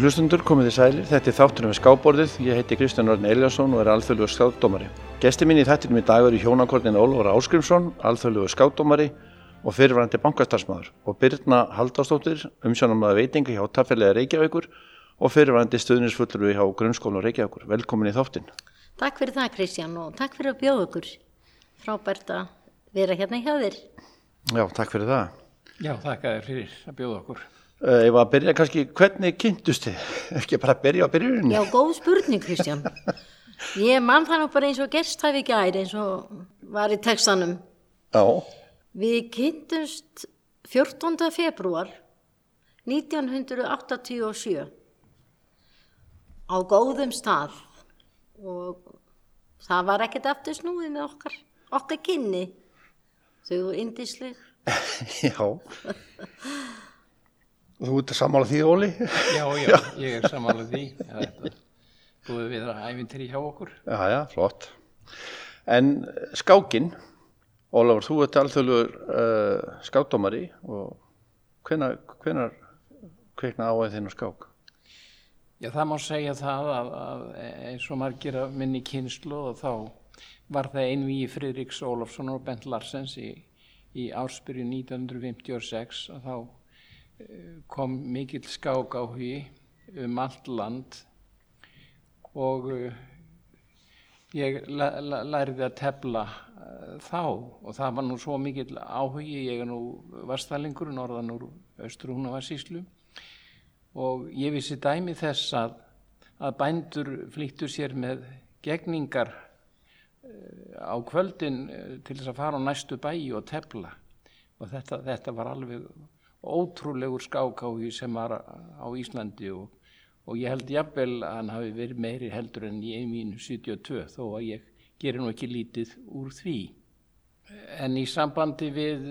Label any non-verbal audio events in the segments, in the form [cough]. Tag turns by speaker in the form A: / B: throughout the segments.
A: Góður hlustundur, komið þið sælir. Þetta er þáttunum við skábborðið. Ég heiti Kristján Örn Eliasson og er alþjóðlugur skáttdómari. Gesti mín í þættinum í dag eru hjónakornin Ólfur Áskrimsson, alþjóðlugur skáttdómari og fyrirvarandi bankastarfsmaður og Birna Haldástóttir, umsjónamaða veitingi hjá Taffelega Reykjavíkur og fyrirvarandi stuðnisfullur hjá Grunnskólan Reykjavíkur. Velkomin í þáttin.
B: Takk fyrir það Kristján og takk fyrir að bjóða okkur. Frábært að vera hérna hjá þér.
A: Já, takk fyrir það.
C: Já,
A: Uh, ég var að byrja kannski, hvernig kynntust þið? [laughs] Ekki bara að byrja á byrjunni?
B: Já, góð spurning Kristján. [laughs] Ég mann það nú bara eins og gerstæfi gæri eins og var í textanum.
A: Já.
B: Við kynntumst 14. februar 1987 á góðum stað og það var ekkert aftur snúið með okkar, okkar kynni. Þau voru indisleg. [laughs]
A: Já. Þú ert að samála því, Óli?
C: Já, [laughs] já, ég er samanlega því. Búið við að æfintri hjá okkur.
A: Já, já, flott. En skákin, Ólafur, þú ert alþjóðlugur uh, skákdómari og hvenar, hvenar kveikna áæð þinn á skák?
C: Já, það má segja það að, að eins og margir af minni kynslu og þá var það einvið Fridriks Ólafsson og Bent Larsens í, í ársbyrju 1956 og þá kom mikill skák á hugi um allt land og uh, ég læriði að tefla uh, þá. Og það var nú svo mikill áhugi, ég er nú varstalingur norðan úr Östrúnavarsíslu og ég vissi dæmi þess að, að bændur flýttu sér með gegningar uh, á kvöldin til þess að fara á næstu bæi og tefla. Og þetta, þetta var alveg ótrúlegur skákáhi sem var á Íslandi og, og ég held jafnvel að hann hafi verið meiri heldur enn í einvínu 72 þó að ég gerir nú ekki lítið úr því. En í sambandi við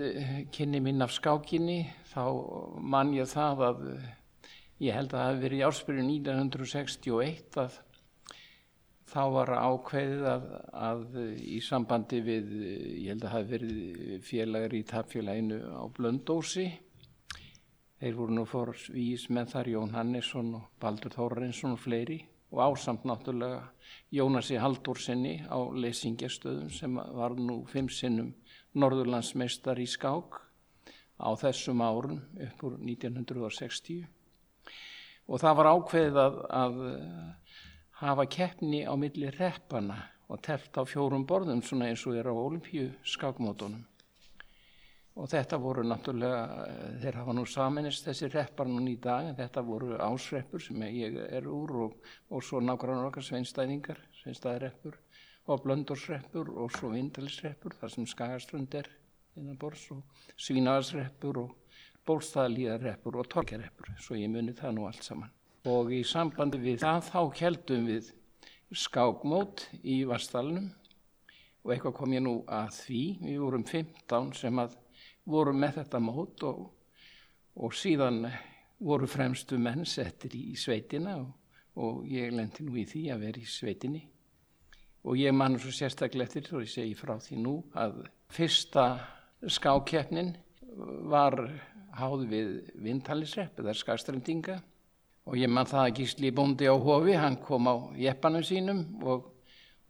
C: kynni minn af skákinni þá man ég það að ég held að það hafi verið í ársbyrju 1961 að þá var ákveðið að, að í sambandi við, ég held að það hafi verið félagar í tapfélaginu á Blöndósi Þeir voru nú fórs vís með þar Jón Hannesson og Baldur Þórarinsson og fleiri og ásamt náttúrulega Jónasi Haldórsenni á lesingjastöðum sem var nú fimm sinnum norðurlandsmeistar í skák á þessum árun upp úr 1960 og það var ákveðið að, að hafa keppni á milli reppana og telt á fjórum borðum svona eins og er á olimpíu skákmótonum og þetta voru náttúrulega, eh, þeir hafa nú saminist þessi reppar núna í dag en þetta voru ásreppur sem ég er úr og, og svo nákvæmlega okkar sveinstæðingar, sveinstæðireppur og blöndorsreppur og svo vindalisreppur þar sem skagaströnd er innan bors og svínaðarsreppur og bólstaðalíðarreppur og torkjareppur, svo ég muni það nú allt saman. Og í sambandi við það þá heldum við skákmót í Vastalunum og eitthvað kom ég nú að því, við vorum 15 sem að voru með þetta mót og, og síðan voru fremstu menn settir í sveitina og, og ég lendi nú í því að vera í sveitinni. Og ég mann svo sérstaklega eftir og ég segi frá því nú að fyrsta skákeppnin var háð við vindhalisrepp eða skagstrendinga. Og ég mann það að Gísli bóndi á hofi, hann kom á jeppanum sínum og,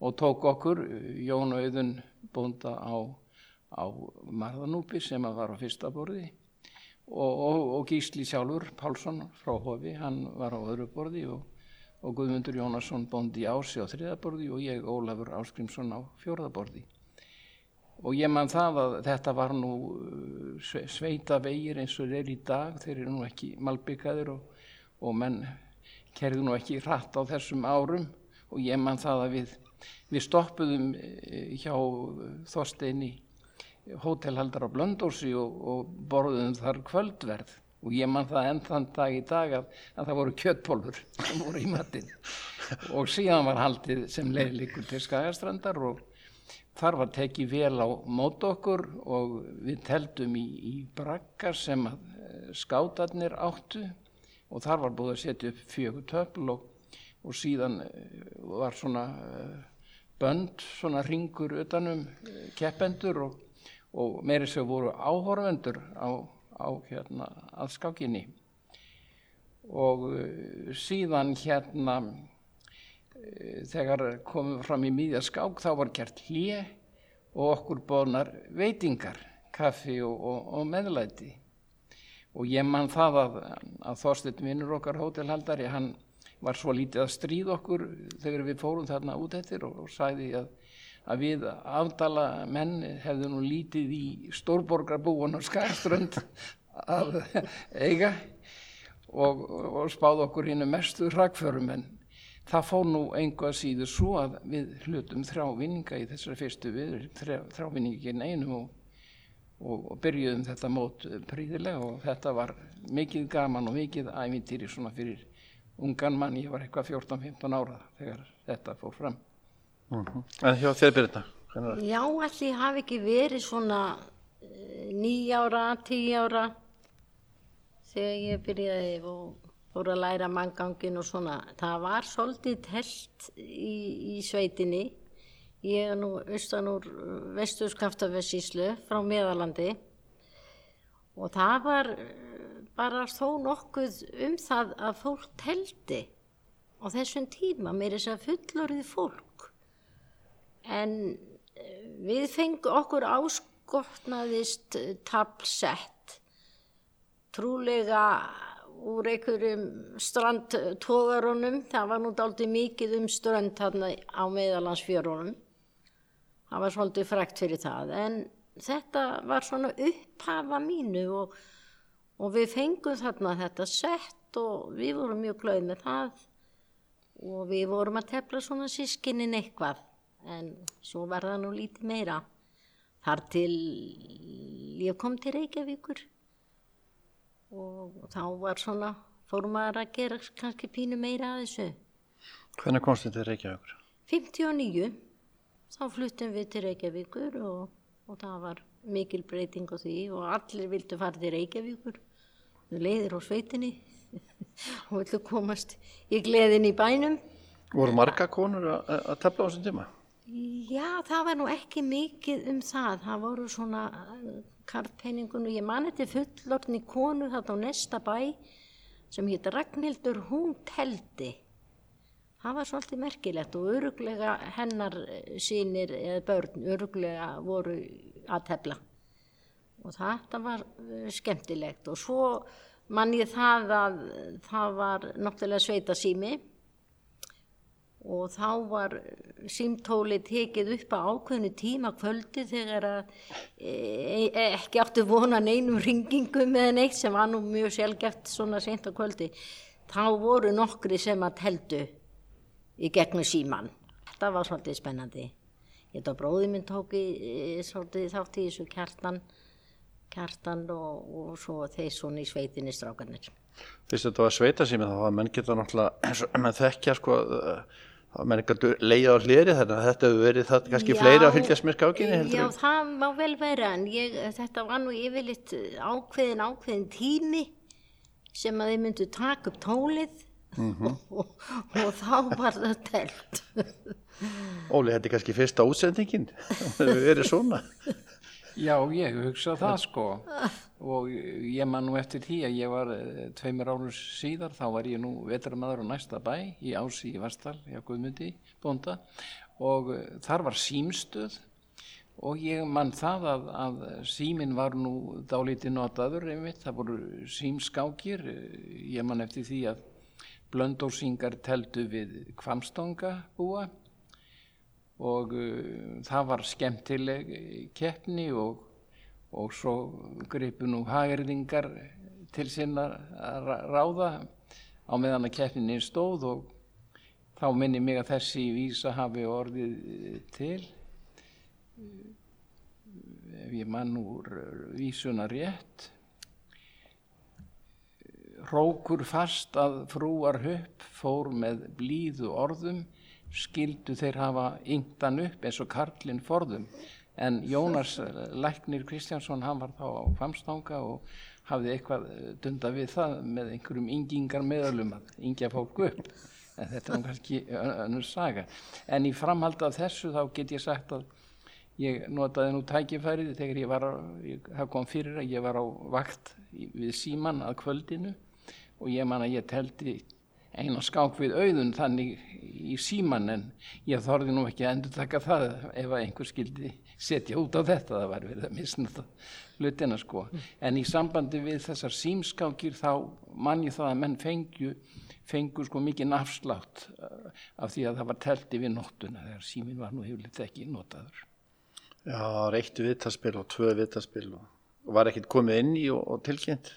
C: og tók okkur, Jón Auðun bónda á á Marðanúpi sem að var á fyrsta borði og, og, og Gísli sjálfur, Pálsson frá Hofi, hann var á öðru borði og, og Guðmundur Jónasson bondi ási á þriða borði og ég Ólafur Áskrimsson á fjórða borði. Og ég man það að þetta var nú uh, sveita vegir eins og þeir eru í dag, þeir eru nú ekki malbyggaður og menn kerðu nú ekki rætt á þessum árum og ég man það að við, við stoppuðum eh, hjá Þorsteini hótelhaldar á Blöndósi og, og borðum þar kvöldverð. Og ég man það enn þann dag í dag að, að það voru kjöttpólfur sem voru í matin og síðan var haldið sem leiðlikur til Skagastrandar og þar var tekið vel á mót okkur og við teldum í, í brakkar sem að eh, skátarnir áttu. Og þar var búið að setja upp fjögur töfl og, og síðan eh, var svona eh, bönd, svona ringur utanum keppendur og og meiri sem voru áhorfendur á, á hérna, að skákinni og uh, síðan hérna uh, þegar komum fram í miðja skák þá var gert hlje og okkur bónar veitingar, kaffi og, og, og meðlæti. Og ég man það að, að Þorstein vinnur okkar hótelhaldari, hann var svo lítið að stríða okkur þegar við fórum þarna út eftir og, og sæði að, að við afdala menn hefðu nú lítið í stórborgarbúan og skærströnd að eiga og, og spáð okkur hinn mestu hrakförum en það fór nú einhvað síður svo að við hlutum þrjá vinninga í þessari fyrstu við, þrjá, þrjá vinningi ekki einum og, og, og byrjuðum þetta mót príðilega og þetta var mikið gaman og mikið ævintýri svona fyrir ungan mann, ég var eitthvað 14-15 ára þegar þetta fór fram.
A: Mm -hmm. En hjá þér Birna?
B: Já, allir hafi ekki verið svona uh, nýjára, tíjára þegar ég byrjaði og fór að læra manngangin og svona. Það var svolítið telt í, í sveitinni. Ég er nú austan úr vesturskaftafessíslu frá Meðalandi og það var bara þó nokkuð um það að fólk teldi á þessum tíma með þess að fullorðið fólk en eh, við fengum okkur áskotnaðist tablsett trúlega úr einhverjum strandtógarunum það var nú aldrei mikið um strand þarna á meðalansfjörunum það var svolítið frekt fyrir það. En þetta var svona upphafa mínu og og við fengum þarna þetta sett og við vorum mjög glöð með það. Og við vorum að tefla svona sískinin eitthvað en svo var það nú lítið meira þar til ég kom til Reykjavíkur og þá var svona fórum að gera kannski pínu meira að þessu
A: Hvernig komst þið til Reykjavíkur?
B: 59 þá fluttum við til Reykjavíkur og, og það var mikil breyting á því og allir vildu fara til Reykjavíkur leiðir á sveitinni [laughs] og villu komast í gleðin í bænum.
A: Voru marga konur að tefla á þessum tíma?
B: Já, það var nú ekki mikið um það. Það voru svona uh, kartpenningun og ég mani til fullorðni konu þarna á nesta bæ sem hétt Ragnhildur, hún teldi. Það var svolítið merkilegt og öruglega hennar sínir eða börn öruglega voru að tefla og þetta var uh, skemmtilegt og svo mann ég það að það var náttúrulega sveita sími og þá var símtóli tekið upp á ákveðinu tíma kvöldi þegar að e, e, ekki áttu vona neinum ringingum eða neitt sem var nú mjög sjálfgeft svona sent á kvöldi. Þá voru nokkri sem að teldu í gegnum síman þetta var svolítið spennandi. Ég þetta bróði minn tóki e, svolítið þátt í þessu kjartan kjartan og, og svo þeir svona í sveitinni strákanir.
A: Fyrst þetta var sveitasými þá var menn geta náttúrulega [clears throat] menn þekkja sko þá menn ekki leiða á hliðri þannig að þetta hefur verið það kannski já, fleiri að fylgjast með skákinni
B: Já en. það má vel vera en ég, þetta var nú yfirleitt ákveðin ákveðin tími sem að þeir myndu taka upp tólið mm -hmm. og, og, og þá var það telt
A: Óli, þetta er kannski fyrsta útsendingin það [laughs] hefur verið svona [laughs]
C: Já, ég hugsa það sko. Og ég man nú eftir því að ég var eh, tveimur árur síðar, þá var ég nú vetramadur á næsta bæ í Ási í Vastal, já Guðmundi, bónda. Og eh, þar var símstöð. Og ég man það að, að símin var nú dálítið notaður einmitt, það voru símskákir, ég man eftir því að blöndósingar teldu við kvamstonga búa og uh, það var skemmtileg keppni og, og svo gripu nú hagerðingar til sinna að ráða. Á meðan að keppninni stóð og þá minni mig að þessi vísa hafi orðið til. Ef ég mann úr vísuna rétt. Rókur fast að frúar höpp fór með blíðu orðum skildu þeir hafa yngdan upp eins og Karlinn forðum. En Jónas Læknir Kristjánsson hann var þá á famstanga og hafði eitthvað dunda við það með einhverjum yngingar meðalum að yngja fólk upp. En þetta er kannski önnur saga. En í framhald af þessu þá get ég sagt að ég notaði nú tækifærið þegar ég var á, það kom fyrir að ég var á vakt við síman að kvöldinu. Og ég man að ég teldi eina skák við auðun þannig í síman en ég þorði nú ekki að endur taka það ef einhver skildi setja út á þetta, það var verið að misna hlutina sko. En í sambandi við þessar símskákir þá man ég það að menn fengju, fengju sko mikið nafslátt uh, af því að það var telti við nóttuna þegar símin var nú hefðilegt ekki notaður.
A: Já, reyktu vittaspil og tvö vittaspil og, og var ekkert komið inn í og, og tilkynnt?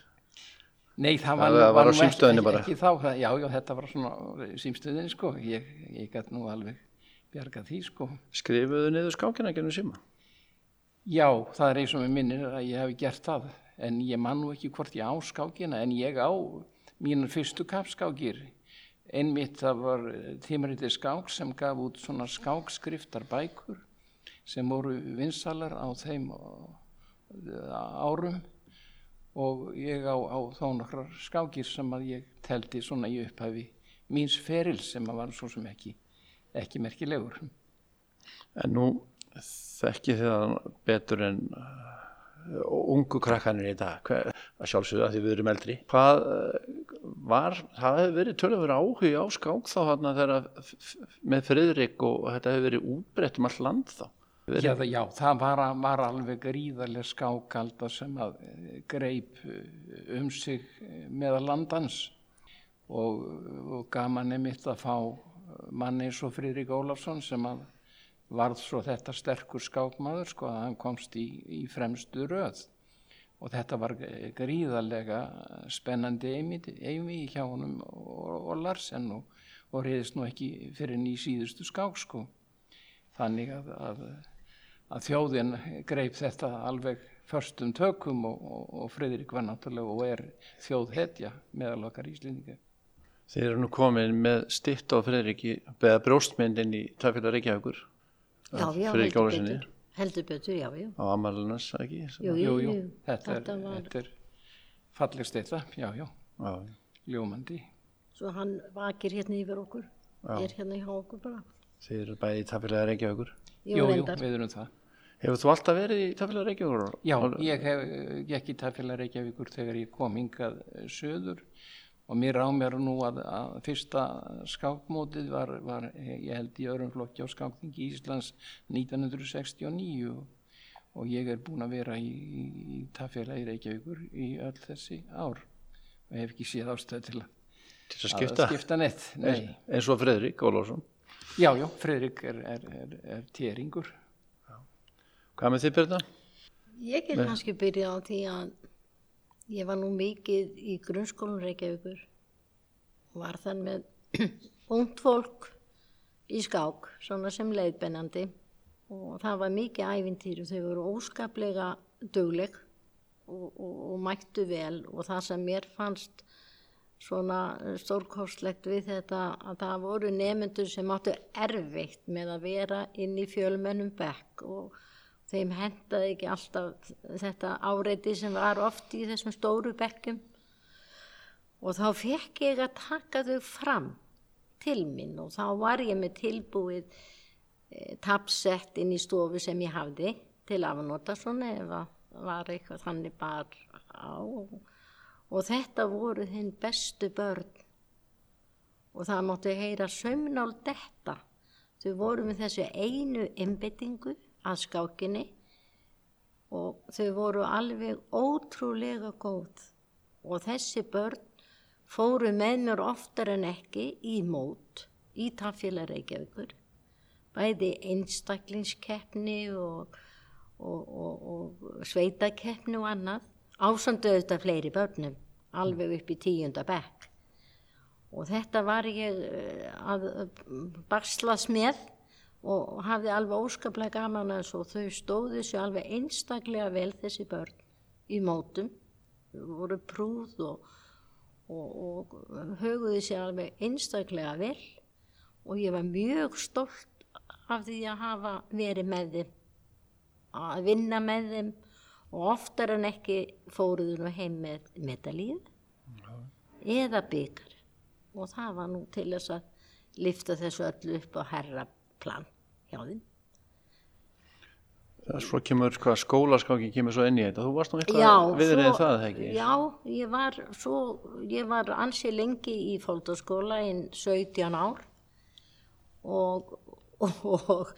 C: Nei, það var,
A: það var, á
C: nú ekki,
A: símstöðinni bara.
C: ekki þá, það, já, já, þetta var svona símstöðinni sko, ég, ég gæti nú alveg bjarga því sko.
A: Skrifuðu niður skákina gennum síma?
C: Já, það er eins og mér minnir að ég hef gert það en ég man nú ekki hvort ég á skákina en ég á mínar fyrstu kapskákir einmitt það var tímarítið skák sem gaf út svona skákskriftar bækur sem voru vinsalar á þeim árum og ég á, á þá nokkrar skákir sem að ég teldi svona í upphæfi míns feril sem að var svo sem ekki, ekki merkilegur.
A: En nú þekki það betur en uh, ungu krakkanir í dag, Hver, að sjálfsögða því við erum eldri. Hvað uh, var, það hefur verið tölur áhuga á skák þá þarna þegar með Friðrik og þetta hefur verið útbreytt um all land þá.
C: Já, það, já, það var, var alveg gríðarlega skákalda sem að greip um sig meðal landans. Og, og gaman er mitt að fá manni eins og Friðrik Ólafsson sem að varð svo þetta sterkur skákmaður sko að hann komst í, í fremstu röð. Og þetta var gríðarlega spennandi eimi hjá honum og, og Larsen og, og reyðist nú ekki fyrir ný síðustu skák sko. Þannig að, að að þjóðin greip þetta alveg förstum tökum og, og, og Fridrik var náttúrulega og er þjóðhetja meðal okkar íslendinga.
A: Þeir eru nú komin með stitt á Fridriki beða bróstmyndin í Tafélag Reykjavíkur.
B: Já, já, heldur betur. Heldur betur, já, já.
A: Á Amarlunas, ekki?
B: Jú, jú, jú.
C: Þetta, þetta, er, var... þetta er falleg stitta, já, já. já. Ljómandi.
B: Svo hann vakir hérna yfir okkur. Já. Er hérna hjá okkur bara.
A: Þeir eru bæði í Tafélag Reykjavíkur.
C: Jú, jú, við erum það.
A: Hefur þú alltaf verið í Tafélag Reykjavíkur?
C: Já, ég hef ekki í Tafélag Reykjavíkur þegar ég kom hingað söður og mér á mér nú að, að fyrsta skákmótið var, var, ég held í öðrum flokki á skákningi Íslands 1969 og, ég er búin að vera í, í, í Tafélag Reykjavíkur í öll þessi ár og hef ekki séð ástöð til,
A: til að skipta,
C: að skipta neitt. Nei.
A: Eins og Fredrik Ólásson.
C: Já, já, Fredrik er, er, er, er tjeringur.
A: Hvað með þið Birna?
B: Ég er kannski byrjað á því að ég var nú mikið í grunnskólum Reykjavíkur. Og var þann með [clears throat] ungt fólk í skák, svona sem leiðbennandi og það var mikið ævintýri, þau voru óskaplega dögleg og, og, og mættu vel. Og það sem mér fannst svona stórkostlegt við þetta að það voru nefnendur sem áttu erfitt með að vera inn í fjölmennum bekk og þeim hendaði ekki alltaf þetta áreiti sem var oft í þessum stóru bekkum og þá fekk ég að taka þau fram til minn og þá var ég með tilbúið e, tapsett inn í stofu sem ég hafði til afnóta svona ef það var eitthvað þannig bara á. Og, þetta voru þinn bestu börn. Og það mátti heyra sömnál detta. Þau voru með þessu einu einbettingu að skákinni og þau voru alveg ótrúlega góð. Og þessi börn fóru með mér oftar en ekki í mót í Tafélag Reykjavíkur bæði einstaklingskeppni og, og, og, og sveitakeppni og annað ásandu auðvitað fleiri börnum alveg upp í tíunda bekk. Og þetta var ég eh, að barslas með og hafði alveg óskaplega gaman að þessu og þau stóðu sér alveg einstaklega vel þessi börn í mótum, voru prúð og, og, og höguði sér alveg einstaklega vel og ég var mjög stolt af því að hafa verið með þeim, að vinna með þeim og oftar en ekki fóruðu nú heim með medalíð eða byggar og það var nú til þess að lifta þessu öllu upp á herra plan hjá þeim.
A: Svo kemur hvað skólaskáki kemur svo inn í þetta. Þú varst nú eitthvað viðrið
B: svo-
A: það, ekki?
B: Já, ég var, svo, ég var ansi lengi í fólkdagsskóla í 17 ár og, og,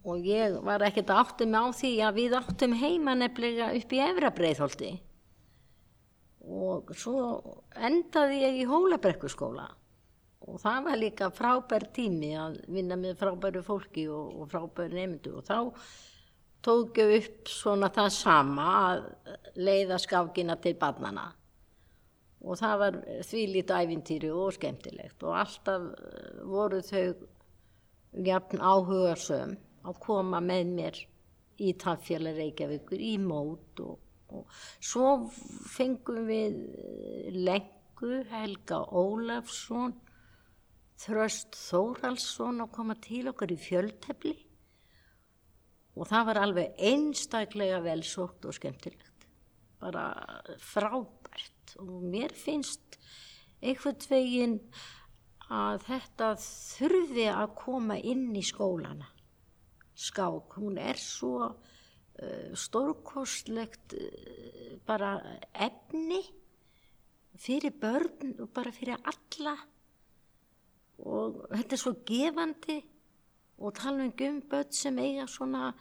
B: og ég var ekkert mig á því að við áttum heima nefnilega upp í Efra breiðholti og svo endaði ég í Hólabrekkuskóla og það var líka frábær tími að vinna með frábæru fólki og, og frábæru nefndu og þá tók ég upp svona það sama að leiða skákina til barnana og það var því lítið æfintýri og skemmtilegt. Og alltaf eh, voru þau jafn áhugarsöm að koma með mér í Tafjala Reykjavíkur í mót og, og svo fengum við eh, Lengu, Helga Ólafsson Þröst Þórhalsson að koma til okkar í fjöldtefli og það var alveg einstaklega vel sótt og skemmtilegt. Bara frábært. Og mér finnst einhvern veginn að þetta þurfi að koma inn í skólana. Skák, hún er svo uh, stórkostlegt uh, bara efni fyrir börn og bara fyrir alla og þetta er svo gefandi. Og tala um gumböld sem eiga svona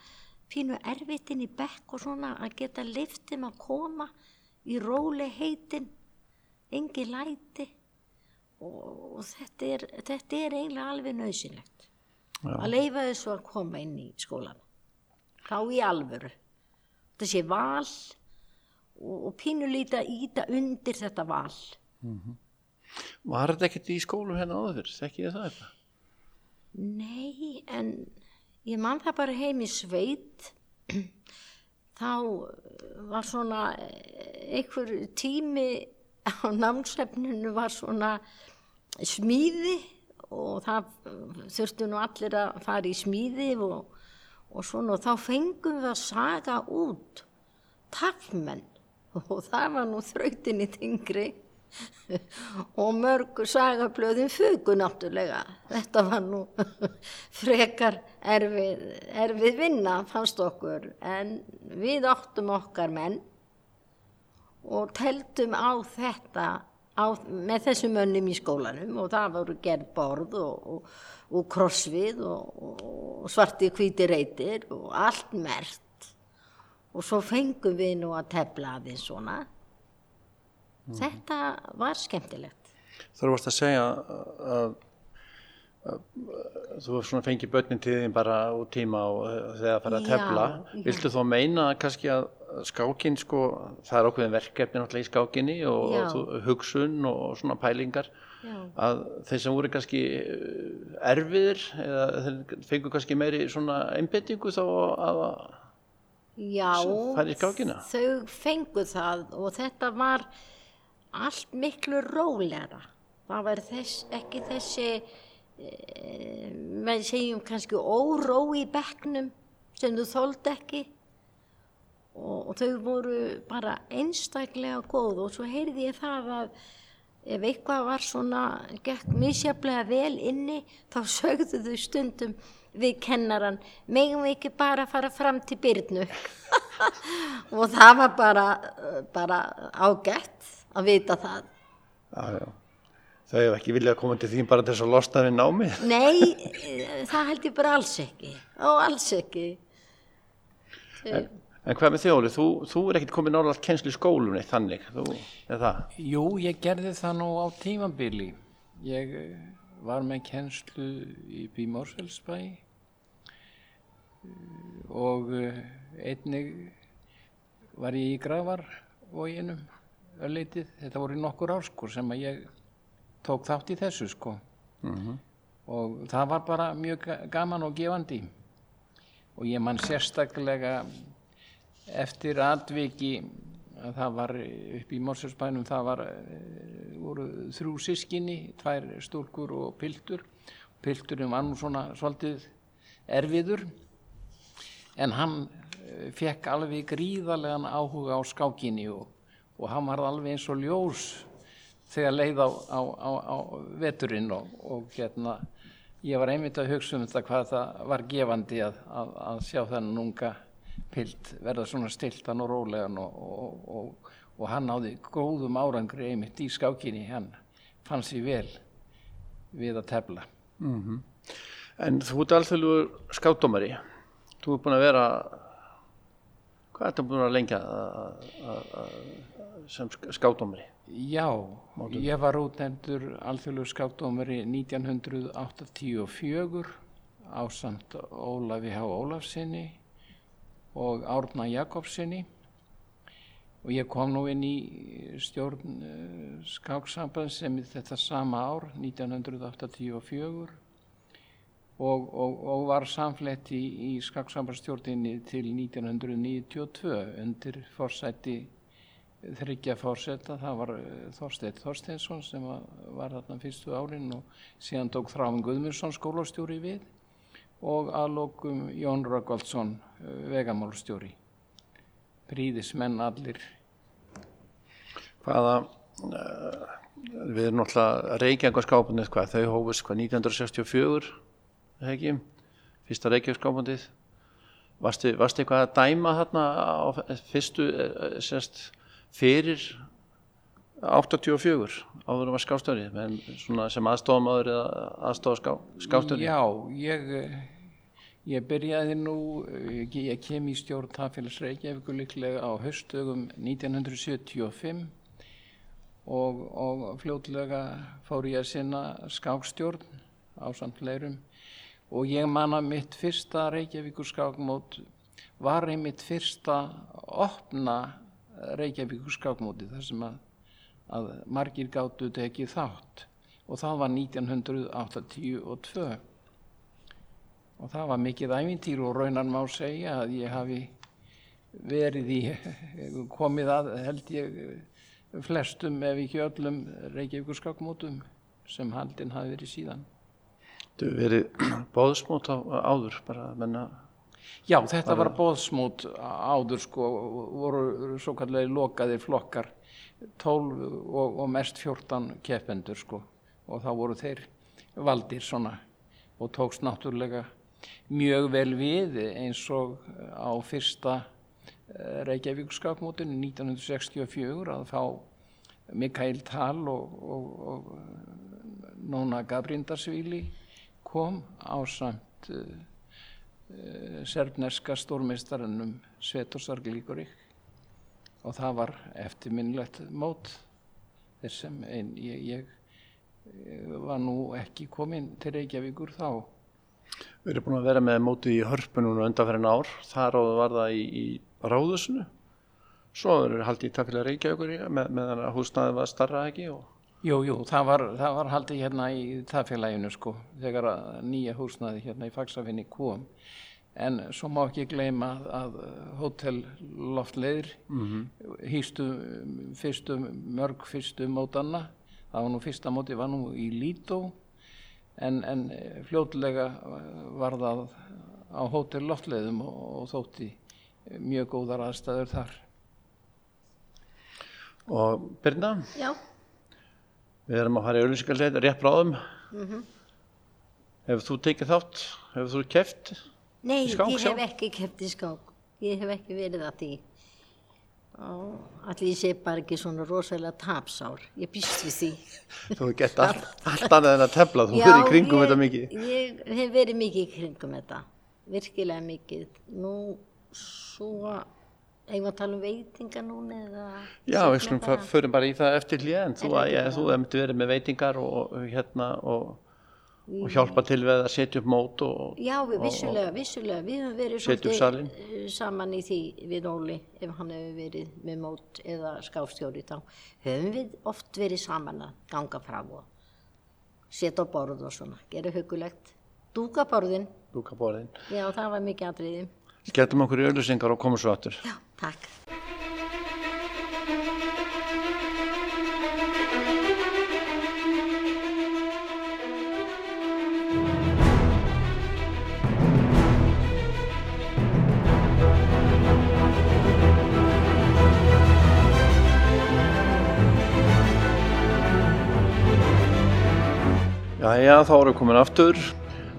B: pínu erfitin í bekk og svona að geta liftum að koma í róli heitin engi læti. Og, og þetta, er, þetta er eiginlega alveg nöðsynlegt að leifa þessu að koma inn í skólan þá í alvöru. Þetta sé val. Og, og pínu líta íta undir þetta val
A: Var þetta ekkert í skólum hérna áður fyrr? Þekki ég það eitthvað?
B: Nei, en ég man það bara heim í sveit [clears throat] þá var svona eh, einhver tími á [laughs] námsefninu var svona smíði og það þurftu nú allir að fara í smíði og, og svona og þá fengum við að saga út tafmenn [laughs] og það var nú þrautinni þingri [laughs] og mörg sagablöðin fugu náttúrulega. Þetta var nú [laughs] frekar erfið, erfið vinna fannst okkur. En við áttum okkar menn og teldum á þetta á, með þessum mönnum í skólanum. Og það voru gerð borð og, og, og krossvið og, og svarti hvíti reytir og allt mert og svo fengum við nú að tefla aðeins svona Þetta var skemmtilegt.
A: Þú varst að segja að, þú fengið börnin til þín bara út tíma og þegar það fara að
B: Já,
A: tefla.
B: já.
A: Viltu þó meina kannski að skákin sko, það er okkur verkefni náttúrulega í skákinni og,
B: Já.
A: og þú- hugsun og svona pælingar
B: Já.
A: að þeir sem voru kannski eh, erfiðir eða þeir fengu kannski meiri svona einbyttingu þá að
B: Já,
A: fara í skákina?
B: þau fengu það og þetta var allt miklu rólegra. Það var þess, ekki þessi, e, með segjum kannski óró í bekknum sem þú þóld ekki og, og þau voru bara einstaklega góð og svo heyrði ég það að ef eitthvað var svona, gekk misjaflega vel inni, þá sögðu þau stundum við kennaran, megum við ekki bara fara fram til Byrnu. [laughs] og það var bara, bara ágætt að vita það.
A: Já, já. Þau hefur ekki viljað að koma til þín bara til þess að losna við námið.
B: Nei, eh, það held ég bara alls ekki. Og alls ekki. Þau,
A: En hvað með þjóli? Þú, þú er ekkert komið nálega kennslu í skólunni þannig, þú, er það?
C: Jú, ég gerði það nú á tímabili. Ég eh, var með kennslu í Bímórsfellsbæ og eh, einnig var ég í Gravarvoginum öllitið. Þetta voru nokkur ár sko sem að ég tók þátt í þessu sko. Og það var bara mjög ga- gaman og gefandi. Og ég man sérstaklega eftir atviki að það var upp í Mórsfellsbænum það var, eh, voru þrjú sískinni, tvær stúlkur og piltur. Pilturinn var nú svona svolítið erfiður en hann eh, fekk alveg gríðarlegan áhuga á skákinni og, og hann var alveg eins og ljós þegar leið á, á, á, á veturinn og, og hérna ég var einmitt að hugsa um þetta hvað það var gefandi að, að, að sjá þennan unga pilt verða svona stiltan og rólegan og, og, og, hann náði góðum árangri einmitt í skákinni, hann fann sér vel við að tefla.
A: En þú ert alþjóðlugur skátdómari. Þú ert búin að vera, hvað ertu búin að lengja sem skátdómari?
C: Já, ég var útnefndur alþjóðlugur skákdómari 1984 á samt Ólafi H. Ólafsinni og Árna Jakobsinni og ég kom nú inn í stjórn uh, skáksamband sem þetta sama ár, 1984 og, og, og var samflett í, í skáksambandstjórninni til 1992 undir forsætti þryggja fórseta, það var eh, Þorsteinn Þorsteinsson sem var, þarna fyrstu árin og síðan tók Þráfinn Guðmundsson skólastjóri við og aðlokum Jón Röggvaldsson vegamálstjóri. Príðismenn allir.
A: Hvaða, uh, við erum náttúrulega Reykjavík-skápundið, hvað, þau hófust hvað 1964, eða ekki, fyrsta Reykjavík-skápundið. Varstu, varstu eitthvað að dæma þarna á fyrstu, eh, sérst, fyrir 84 áður var skástöri sem aðstofamaður eða aðstofa ská, skástöri
C: Já, ég, ég byrjaði nú, ég, ég kem í stjórn Tafélags Reykjavíkur líklega á haustögum 1975 og, og fljótlega fór ég að sinna skákstjórn á samt leirum og ég manna mitt fyrsta Reykjavíkur skákmót var einmitt fyrsta opna Reykjavíkur skákmóti þar sem að, að margir gáttu tekið þátt og það var 1982 og það var mikið ævintýr og raunan má segja að ég hafi verið í [laughs] komið að held ég flestum ef ekki öllum Reykjavíkur skákmótum sem haldinn hafi verið síðan.
A: Þú verið [clears throat] bóðsmót á, áður bara að menna
C: Já, þetta var bóðsmót áður sko, voru svo kallegi lokaðir flokkar, 12 og, og mest 14 keppendur sko og þá voru þeir valdir svona og tókst náttúrulega mjög vel við eins og á fyrsta Reykjavíkskapmótinu 1964 að fá Mikael Tal og, og, og Nóna Gabrindarsvíli kom á samt uh, serbneska stórmeistarannum Svetorsar Glíkorík og það var eftirminnlegt mót. Þess sem ein, ég, ég var nú ekki komin til Reykjavíkur þá.
A: Við erum búin að vera með mótið í hörpunum undanferðin ár, þar áður var það í, í ráðusinu, svo er haldið í tafélag Reykjavíkur með, með þannig að húsnaðið var starra ekki? Og
C: Jú, jú, það var, það var haldið hérna í tafélaginu sko, þegar nýja húsnaði hérna í Faxafinni kom. En svo má ekki gleyma að, að Hotel Loftleir mm -hmm. hýstu fyrstu, mörg fyrstu mótanna. Það var nú fyrsta móti, var nú í Lító, en, en fljótlega var það á Hotel Loftleiðum og, og þótti mjög góðar aðstæður þar.
A: Og Birna?
B: Já.
A: Við erum að fara í auðvilsingarleit rétt bráðum. Mm -hmm. Hefur þú tekið þátt? Hefur þú keft?
B: Nei,
A: skák
B: ég
A: sjálf?
B: hef ekki keft í skák. Ég hef ekki verið að því. Allir ég sé bara ekki svona rosalega tapsár. Ég býst við því.
A: Þú hefur gett allt, allt annað en að tefla. Þú verið í kringum
B: ég,
A: þetta mikið.
B: Ég hef verið mikið í kringum þetta. Virkilega mikið. Nú, svo... Eigum við að tala um veitingar núna eða...
A: Já, við
B: bara-
A: förum bara í það eftir hlýðan. Þú,
B: Er það
A: ja,
B: ekki
A: þú hefði verið með veitingar og, hérna, og, og hjálpa til við að setja upp mót og,
B: Já, við, vissulega, vissulega. Við höfum verið
A: salinn.
B: eh, saman í því við Óli, ef hann hefur verið með mót eða skáfstjóri þá. Höfum við oft verið saman að ganga frá og setja á borð og svona, gera hugulegt. Dúka borðin,
A: lúka borðin.
B: já, það var mikið atriði.
A: Getum okkur í auðvilsingar og komum svo aftur.
B: Já, takk.
A: Jæja, þá erum við komin aftur.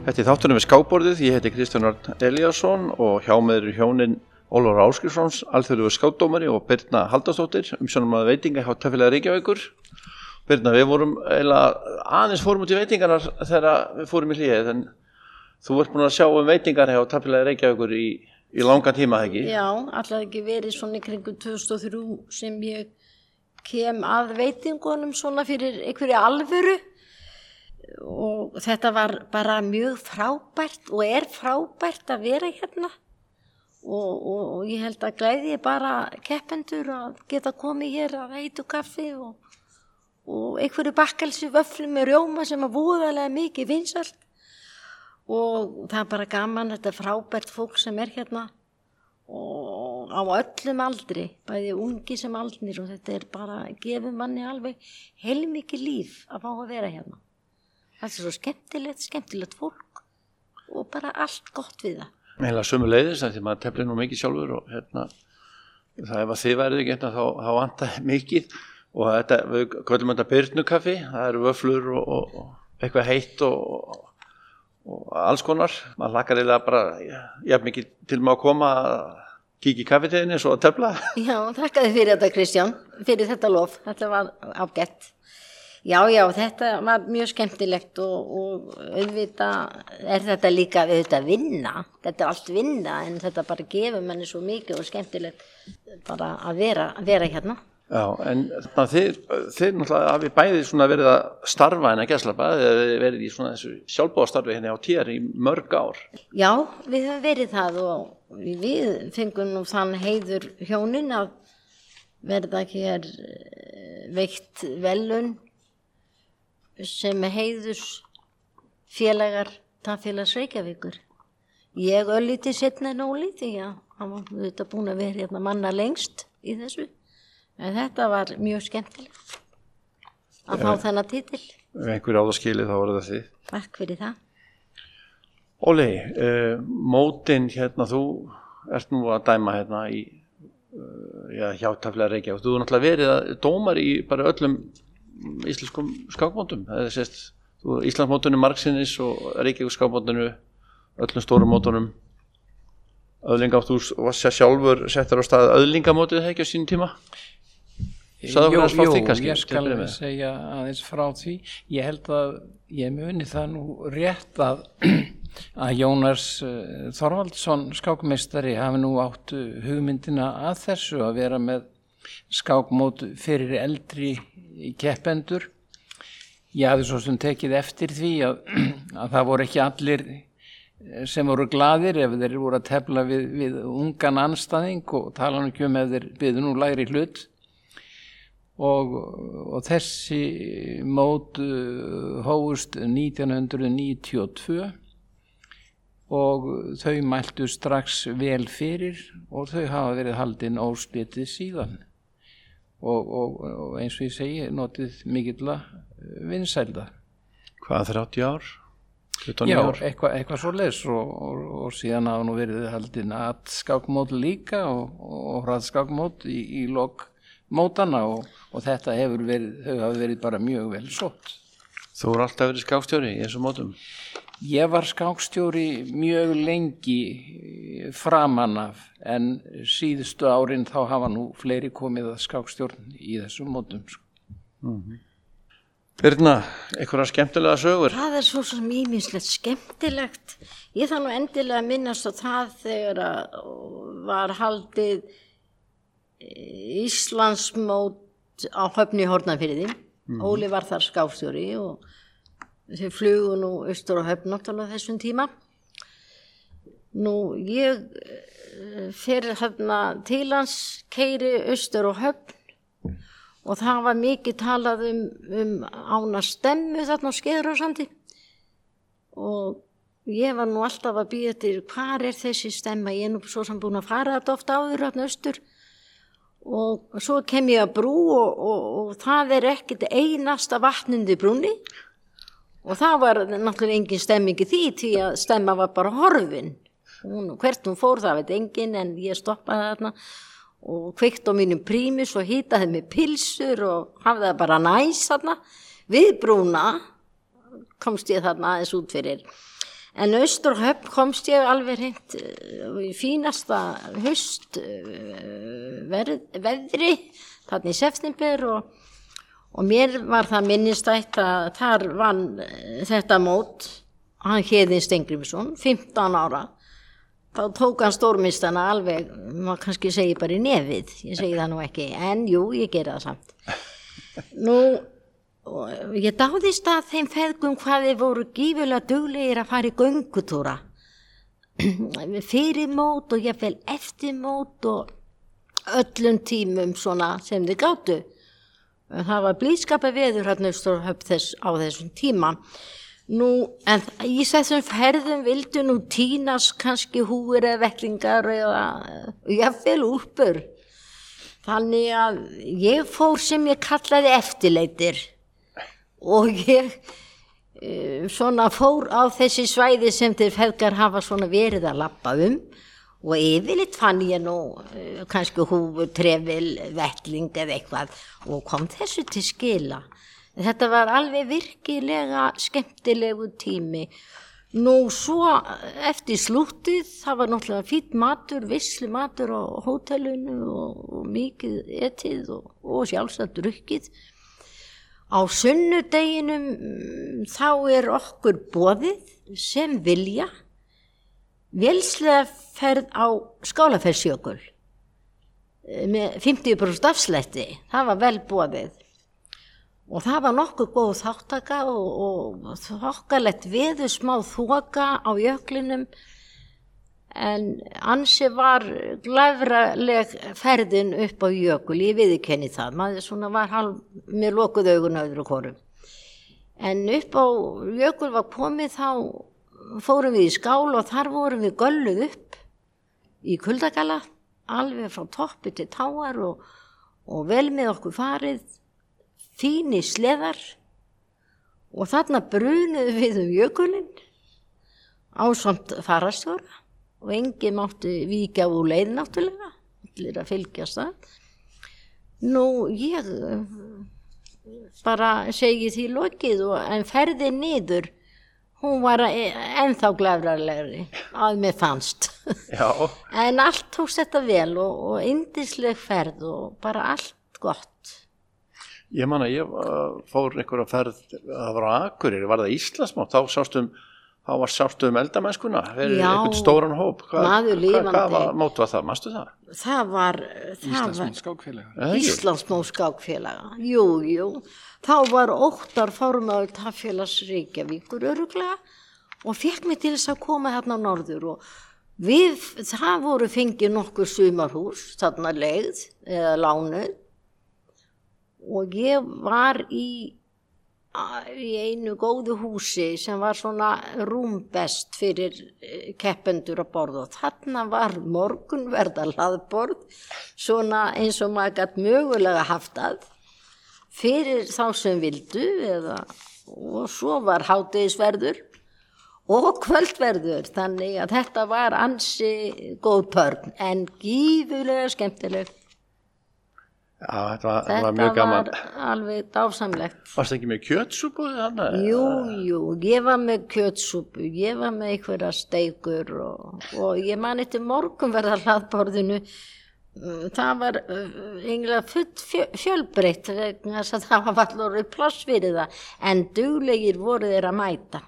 A: Þetta er þáttunum við skábborðið, ég heiti Kristján Örn Eliasson og hjá með eru hjónin Ólafur Áskilssons, alþjóðlugur skáttdómari og Birna Haldastóttir, umsjónum að veitinga hjá Töffilega Reykjavíkur. Birna, við vorum eiginlega aðeins fórum út í veitingarnar þegar við fórum í hlýðið, en þú ert búin að sjá um veitingar hjá Töffilega Reykjavíkur í, í langa tíma, ekki?
B: Já, alltaf ekki verið svona í kringum 2003 sem ég kem að veitingunum svona fyrir einhverju alvöru og þetta var bara mjög frábært og er frábært að vera hérna. Og, og, og ég held að glæði bara keppendur að geta komið hér að heitu kaffi og, og einhverju bakkelsi vöflum með rjóma sem að búðalega mikið vinsalt og það er bara gaman, þetta er frábært fólk sem er hérna. Og á öllum aldri, bæði ungi sem aldnir og þetta er bara, gefur manni alveg heilmikið líf að fá að vera hérna. Það er svo skemmtilegt, skemmtilegt fólk og bara allt gott við það.
A: Meila sömu leiðis, því maður teflir nú mikið sjálfur og hérna, það ef að þið værið ekki hérna þá, þá vantar [laughs] mikið og þetta, við kvöldum þetta byrnukaffi, það eru vöflur og, og, og eitthvað heitt og, og alls konar. Maður lakar eiginlega bara, já, mikið til maður að koma að kíkja í kaffeteginni svo að tefla.
B: Já, þakka þið fyrir þetta Kristján, fyrir þetta lof, þetta var ágætt. Já, já, þetta var mjög skemmtilegt og, og auðvitað er þetta líka auðvitað vinna, þetta er allt vinna en þetta bara gefur manni svo mikið og skemmtilegt bara að vera, að vera hérna.
A: Já, en þannig að þið, þið náttúrulega hafið bæðið svona verið að starfa en að geslapa, hefur verið í svona þessu sjálfbóðastarfi hérna á tér í mörg ár.
B: Já, við höfum verið það og við fengum nú þann heiður hjónin að verða hér veikt velun sem heiðus félagar tannfélags Reykjavíkur. Ég ölliti setna en því að hann var þetta búin að vera hérna manna lengst í þessu. En þetta var mjög skemmtilegt að fá þennan títil.
A: Ef einhver áðaskilið þá var það þið.
B: Takk fyrir það.
A: Óli, uh, mótin hérna, þú ert nú að dæma hérna í uh, já, hjá taflega Reykjavík. Þú er náttúrulega verið að dómar í bara öllum íslenskum skákmótum. Er sérst, Íslandsmótunum Marksinnis og Reykjavík skákmótunu öllum stórum mótunum. Þú varst sér sjálfur settar á stað öðlingamótið ekki á sínum tíma?
C: Jú, jú, kannski, ég skal segja aðeins frá því. Ég held að ég muni það nú rétt að [clears throat] að Jónars uh, Þorvaldsson skákmeistari hafi nú átt hugmyndina að þessu að vera með skákmót fyrir eldri keppendur. Ég hafði svo sem tekið eftir því að, [clears throat] að það voru ekki allir sem voru gladir ef þeir voru að tefla við, við ungan anstæðing og tala um ekki um ef þeir byggðu nú læri hlut. Og, og þessi mót uh, hóust 1992 og þau mæltu strax vel fyrir og þau hafa verið haldinn óspitið síðan og, og, og eins og ég segi notið mikill að vinsælda
A: Hvað 30 ár?
C: Já, eitthvað eitthva svo les og, og síðan hafa nú verið haldinn að skákmót líka og hraðskákmót í, í lok mótana og þetta hefur verið, þau hafa verið bara mjög vel sótt
A: Þú eru alltaf verið skákstjóri í þessu mótum?
C: Ég var skákstjóri mjög lengi framan af en síðustu árin þá hafa nú fleiri komið að skákstjórn í þessum mótum. Mm -hmm.
A: Birna, eitthvað skemmtilega sögur?
B: Það er svo svo mýmislegt skemmtilegt. Ég þann nú endilega minnast á það þegar var haldið Íslandsmót á höfni Hortnafyrði. Mm. Óli var þar skákstjóri og þau flugu nú austur og höfn náttúrulega þessum tíma. Nú ég eh, fyrir hérna til hans keiri austur og höfn. Og það var mikið talað um, um ána stemmu þarna á skeðurársandi og ég var nú alltaf að býja til hvað er þessi stemma, ég er nú svo sem búin að fara þetta ofta áður hérna austur. Og svo kem ég að brú og, og, og það er ekkit einasta vatnundi brúni og það var náttúrulega engin stemming í því því að stemma var bara horfin. Hún, hvert hún fór það veit engin en ég stoppaði þarna og kveikt á mínum prímus og hýtaði með pilsur og hafði það bara næs þarna. Við brúna komst ég þarna aðeins út fyrir. En austur höfn komst ég alveg hreint uh, í fínasta höst verð, veðri, þarna í september og, og mér var það minnistætt að þar vann uh, þetta mót, hann heiðin Stengrimsson, 15 ára. Þá tók hann stórmistana alveg, maður kannski segi bara í nefið, ég segi það nú ekki, en jú, ég gera það samt. [laughs] Nú, ég dáðist að þeim feðgum hvað þeir voru gífulega duglegir að fara í göngutúra [clears throat] fyrir mót og ég fel eftir mót og öllum tímum svona sem þið gáttu það var blíðskapa veður hérna þess, á þessum tíma. Nú en í þessum ferðum vildu nú tínas kannski húir eða vekklingar eða jáfnvel úrpur þannig að ég fór sem ég kallaði eftirleitir. Og ég uh, svona fór á þessi svæði sem þeir feðgar hafa svona verið að lappa um og yfirleitt fann ég nú uh, kannski húfur, trefil, vettling eða eitthvað og kom þessu til skila. Þetta var alveg virkilega skemmtilegu tími. Nú svo eftir slútið, það var náttúrulega fýtt matur, vissli matur á hótelunu og, og mikið etið og, og sjálfsagt drukkið. Á sunnudeginum mm, þá er okkur bóðið sem vilja velslega ferð á skálaferðsjökul með 50% afslætti, það var vel bóðið og það var nokkuð góð þáttaka og, og þokkalett viður smá þoka á jöklinum. En ansi var glæfraleg ferðin upp á jökul, ég viðkenni það, maður svona var halv með lokuð augun öðru korum. En upp á jökul var komið þá fórum við í skál og þar vorum við gölluð upp í kuldagala, alveg frá toppi til táar og, og vel með okkur farið, fíni sleðar og þarna brunuð við um jökulinn á samt farastjóra og engi mátti vika úr leið náttúrulega, allir að fylgjast það. Nú ég bara segi því lokið og en ferði niður, hún var ennþá glæfrarlegri að mér fannst. [laughs] en allt tókst þetta vel og, og indisleg ferð og bara allt gott.
A: Ég man að ég fór einhverja ferð, það var á Akureyri, var það Íslasmátt, þá sástum þá var sáttu um eldamennskuna fyrir einhvern stóran hóp. Hvað hva, mót var það, mástu það?
B: það var
C: Íslandsmóð skákfélaga
B: Íslandsmóð skákfélaga. Jú, jú, þá var óttar formöld Hafélags Reykjavíkur öruglega og fekk mig til þess að koma hérna á norður og við, það voru fengið nokkur sumarhús, þarna leið eða lánuð. Og ég var í í einu góðu húsi sem var svona rúmbest fyrir eh, keppendur að borða og þarna var morgunverða hlaðborð svona eins og maður gætt mögulega haft að fyrir þá sem vildu eða, og svo var hátegisverður og kvöldverður þannig að þetta var ansi góð törn en gífulega skemmtileg
A: Já, þetta var, þetta var mjög gaman.
B: Þetta var alveg dásamlegt.
A: Varst það ekki með kjötsúpu þannig?
B: Jú, jú, ég var með kjötsúpu, ég var með einhverja steikur og, og ég man eftir morgunverðar hlaðborðinu. Það var einlega fullt fjölbreytt vegna þess að það var allur pláss fyrir það en duglegir voru þeir að mæta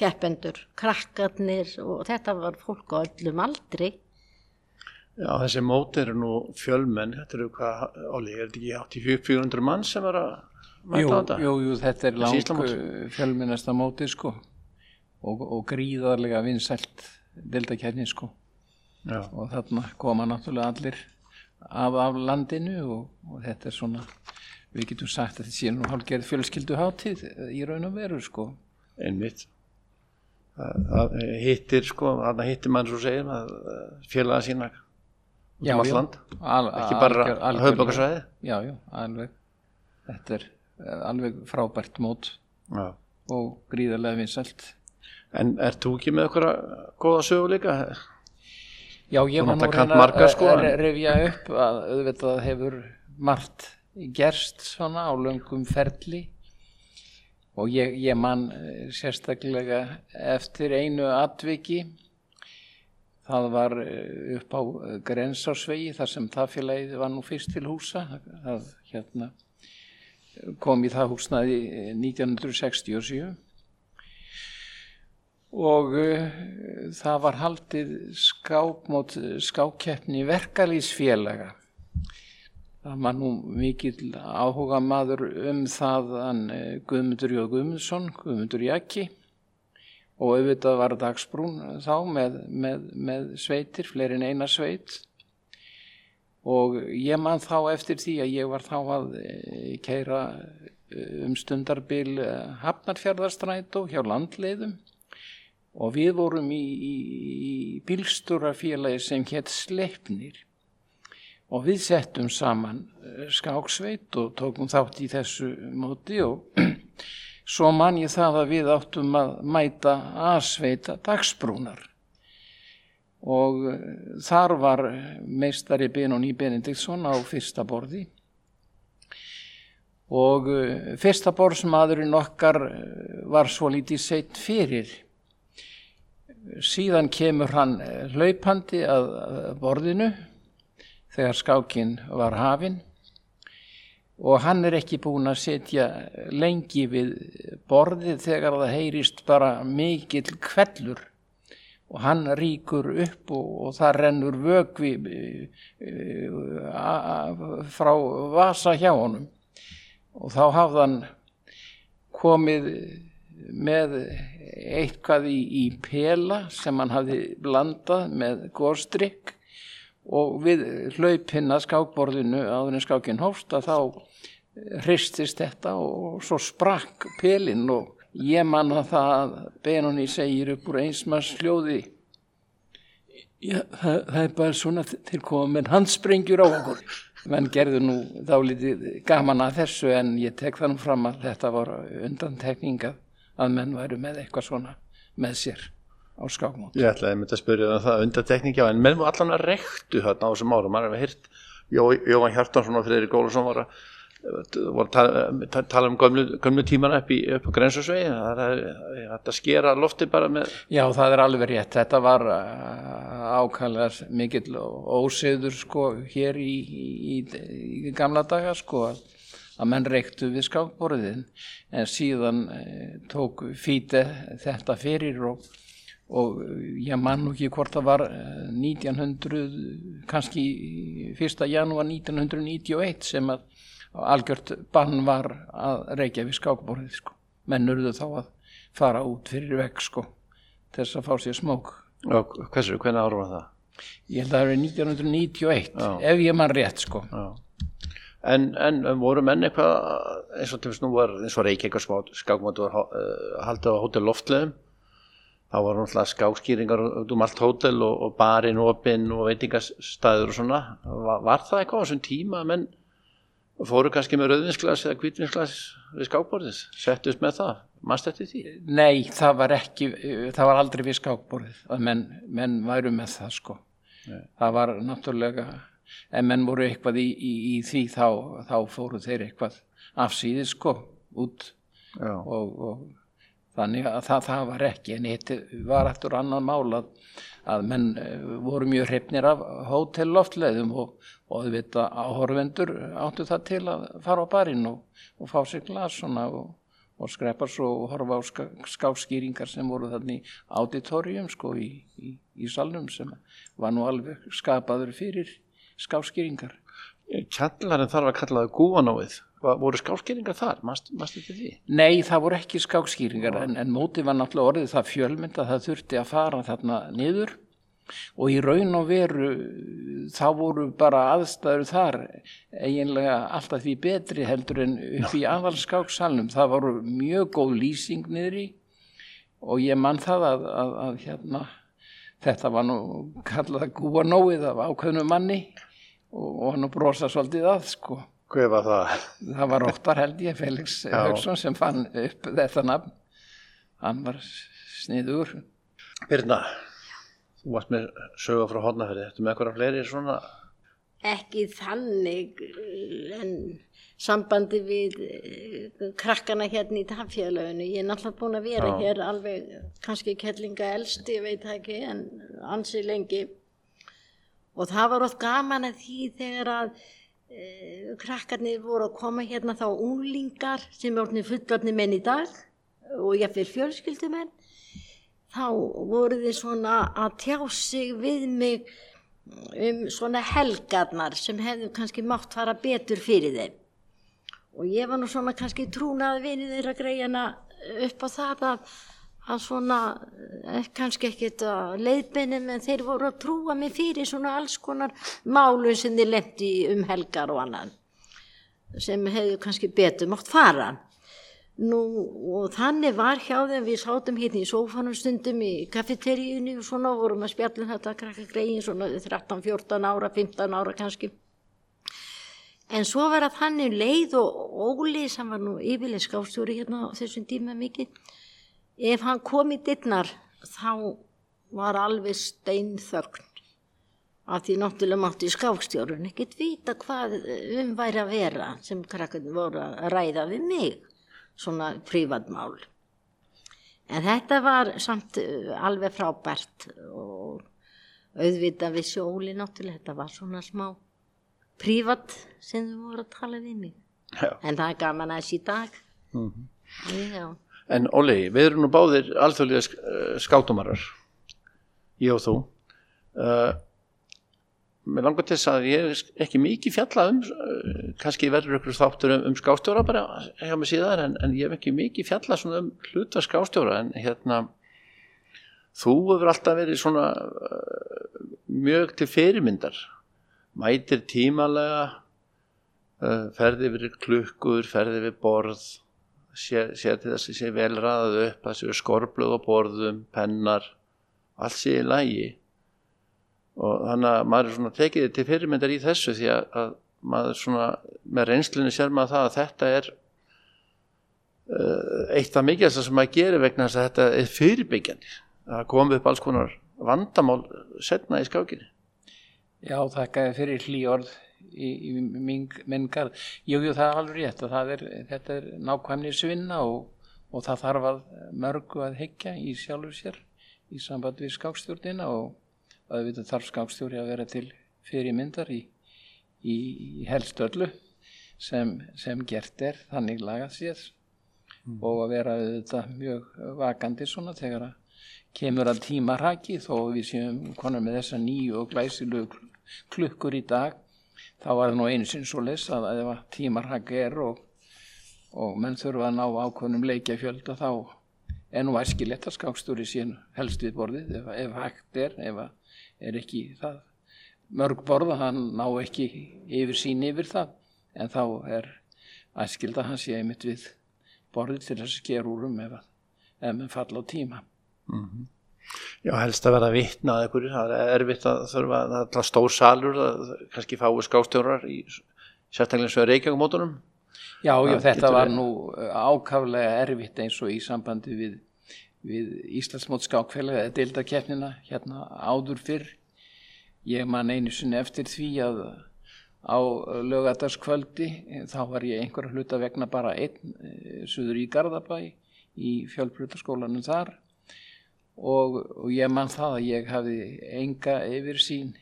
B: keppendur, krakkarnir og þetta var fólk á öllum aldri.
A: Já, þessi mót eru nú fjölmenn, þetta eru hvað, Óli, er þetta ekki 8400 mann sem er að mæta á þetta?
C: Jú, jú, þetta er lang fjölmennasta móti, sko, og, og gríðarlega vinsælt deltakærni, sko, Já. og þarna koma náttúrulega allir af, af landinu og, og þetta er svona, við getum sagt að þetta sé nú hálfgerð fjölskyldu hátíð í raun og veru, sko.
A: Einmitt. Það hittir, sko, þarna hittir mann svo segir, félaga sína
C: já,
A: um alland, ekki bara höfðbókarsvæði
C: já, já, alveg. Þetta er eh, alveg frábært mót já. og gríðarlega vinsælt.
A: En er þú ekki með okkur góða sögu líka?
C: Já, ég var nú reyna að revja upp að auðvitað hefur margt gerst svona á löngum ferli. Og ég, ég man eh, sérstaklega eftir einu atviki það var eh, upp á eh, Grensársvegi þar sem það félagið var nú fyrst til húsa. Það hérna, kom í það húsnaði 1967 og uh, það var haldið skák mót skákkeppni verkalýsfélaga það var nú mikill áhuga maður um það hann Guðmundur Jóð Guðmundsson Guðmundur Jaki og auðvitað var dagsbrún þá með, með, með sveitir, fleirin eina sveit. Og ég man þá eftir því að ég var þá að eh, keira eh, um stundarbil eh, Hafnarfjörðarstrætó hjá landleiðum. Og við vorum í, í, í bílstúrafélagi sem hétt Sleipnir. Og við settum saman skáksveit og tókum þátt í þessu móti og [clears throat] Svo man ég það að við áttum að mæta aðsveita dagsbrúnar. Og eh, þar var meistari Benóni Benediktsson á fyrsta borði. Og eh, fyrsta borðsmaðurinn okkar eh, var svo lítið seitt fyrir. Síðan kemur hann hlaupandi að borðinu þegar skákinn var hafinn og hann er ekki búin að setja lengi við borðið þegar það heyrist bara mikill kvellur og hann ríkur upp og, og það rennur vögvi uh, frá vasa hjá honum. Og þá hafði hann komið með eitthvað í, í pela sem hann hafði blandað með góðstrykk og við hlaupinn að skákborðinu áður en skákinn hófst að þá hristist þetta og svo sprakk pelinn og ég manna það að Benoni segir upp úr einsmars hljóði Já, það, það er bara svona til komin hans sprengjur á okkur. Menn gerðu nú þá litið gaman að þessu en ég tek það nú fram að þetta var undantekninga að menn væru með eitthvað svona með sér á skákmót.
A: Ég ætlaði að mynda að spyrja um það undantekninga en menn var allan að rektu þarna á þessum árum. Maður hefði hirt Jóhann Hjartansson og Freyri Gólusson var að voru að tala, um gömlu, gömlu tíman upp, í, upp á grensusvegi það er að skera lofti bara með
C: Já það er alveg rétt. Þetta var uh, ákvæmlega mikill óseður sko hér í, í, í gamla daga sko að menn reyktu við skákborðin en síðan eh, tók fíti þetta fyrir og, og ég man nú ekki hvort það var 1900 eh, kannski 1. janúar 1991 sem að algjört bann var að reykja við skákborðið sko. menn urðu þá að fara út fyrir vekk sko þess að fá sér smók
A: og hversu, hvernig ára var það?
C: ég held að það er 1991 Já. ef ég mann rétt sko
A: en, en voru menn eitthvað eins og til þess nú var eins og reykja eitthvað skákmótu uh, haldið á hótel loftleðum þá var náttúrulega skákskýringar út um allt hótel og, og barinn, opinn og veitingastæður og svona. Var, var það eitthvað á þessum tíma menn og fóru kannski með rauðvinsglas eða kvítvinsglas við skákborðis settust með það, mannst þetta því?
C: Nei, það var ekki það var aldrei við skákborðið að menn, menn væru með það sko. Nei. það var náttúrulega en menn voru eitthvað í, í, í því þá, þá fóru þeir eitthvað afsýðið sko út og, og þannig að það, það var ekki en þetta var eftir annan mál að, að menn eh, voru mjög hreppnir af hótelloftleðum og, og þau veit að áhorfendur áttu það til að fara á barinn og, og fá sér glas og, og skrepa svo og horfa á skáskýringar sem voru þannig auditorium sko í, í, í salnum sem var nú alveg skapaður fyrir skáskýringar.
A: Kjallarinn þarf að kalla það gúanóið voru skáskýringar þar, mástu þetta því?
C: Nei, það voru ekki skáskýringar en, en móti var náttúrulega orðið það fjölmynd að það þurfti að fara þarna niður. Og í raun og veru þá voru bara aðstæður þar eiginlega alltaf því betri heldur en upp í aðalskáksalnum það voru mjög góð lýsing niður í og ég mann það að, að, að hérna, þetta var nú kallað gúa nóið af ákveðnu manni og, og hann brosa svolítið að sko
A: Hvað var það?
C: Það var óttar held ég, Felix Haugsson sem fann upp þetta nafn. Hann var sniður.
A: Birna, þú varst með sögur frá hodnafæri. Þetta með eitthvað fleiri svona
B: ekki þannig en sambandi við eh, krakkana hérna í tafélaginu. Ég er náttúrulega búin að vera
A: Já.
B: hér alveg kannski kellinga elst, ég veit það ekki, en ansi lengi. Og það var oft gaman að því þegar að e, krakkarnir voru að koma hérna þá unglingar sem er orðinni fullorðni menn í dag og ég fyrir fjölskyldumenn þá voru þið svona að tjá sig við mig um svona helgarnar sem hefðu kannski mátt fara betur fyrir þeim. Og ég var nú svona kannski trúnaði vinið þeirra greiðina upp á það að, að svona eh, kannski ekkert að leiðbeinum en þeir voru að trúa mig fyrir svona alls konar málum sem þeir lemti um helgar og annan sem hefðu kannski betur mátt fara Nú, og þannig var hjá þeim, við sátum hérna í sófanum stundum í kaffeteríunni og svona vorum að spjallum þetta að krakka greiðin svona 13, 14 ára, 15 ára kannski. En svo var að þannig leið og Óli sem var nú yfirlega skástjóri hérna á þessum tíma mikið, ef hann kom í dittnar þá var alveg steinþögn. Af því náttúrulega mátti skástjórun ekkert vita hvað um væri að vera sem krakkarnir voru að ræða við mig svona prívatmál. En þetta var samt uh, alveg frábært og auðvitað við sjóli náttúrulega, þetta var svona smá prívat sem þau voru að tala við mig.
A: Já.
B: En það er gaman aðeins í dag. Já,
A: En Óli, við erum nú báðir alþjóðlega eh, skátumarar, ég og þú. Uh, mér langar til þess að ég er ekki mikið fjalla um, uh, kannski verður ykkur þáttur um, um skástjóra bara hjá mig síðar, en, en ég hef ekki mikið fjalla svona um hluta skástjóra, en hérna, þú hefur alltaf verið svona uh, mjög til fyrirmyndar, mætir tímalega, ferði yfir klukkur, ferði yfir borð, sér, sér til þess að sé vel ræðað upp það séu skorblöð á borðum, pennar allt sé í lægi og þannig að maður er svona tekið til fyrirmyndar í þessu því að, að maður svona með reynslunni sér maður það að þetta er uh, eitt af mikilvægast sem maður gerir vegna þess að þetta er fyrirbyggjandi. Það komi upp alls konar vandamál setna í skákinni.
C: Já, þakka fyrir hlý orð í, í minn, garð. Jú, jú, það er alveg rétt að er, þetta er nákvæmni svinna og, og það þarf að mörgu að hyggja í sjálfur sér í samband við skákstjórnina og auðvitað þarf skákstjóri að vera til fyrir myndar í, í, í helst öllu sem, sem gert er þannig lagað sér og að vera auðvitað mjög vakandi svona þegar að kemur að tíma raki þó við séum konar með þessa nýju og glæsilegu klukkur í dag þá var það nú einu sinn svo les að ef að tíma raki er og, og menn þurfa að ná ákvönum leikjafjölda þá er nú æskilegt að skákstúri sín helst við borðið ef, ef hægt er ef er ekki það mörg borð að hann ná ekki yfir sín yfir það. En þá er æskild að hann sé einmitt við borðið til þess að sker úr um ef ef menn falla á tíma
A: Já, helst að vera vitna að einhverju, það er erfitt að þurfa það er stór salur, kannski fáið skástjórar í sérstaklega svo Reykjavík-mótunum
C: Já, já, þetta var nú uh, ákaflega erfitt eins og í sambandi við, við Íslandsmót skákfélag eða deildakeppnina hérna áður fyrr. Ég man einu sinni eftir því að á lögadagskvöldi eh, þá var ég einhverja hluta vegna bara einn eh, suður í Garðabæ í fjölbrutaskólanum þar og, og ég man það að ég hafði enga yfir sín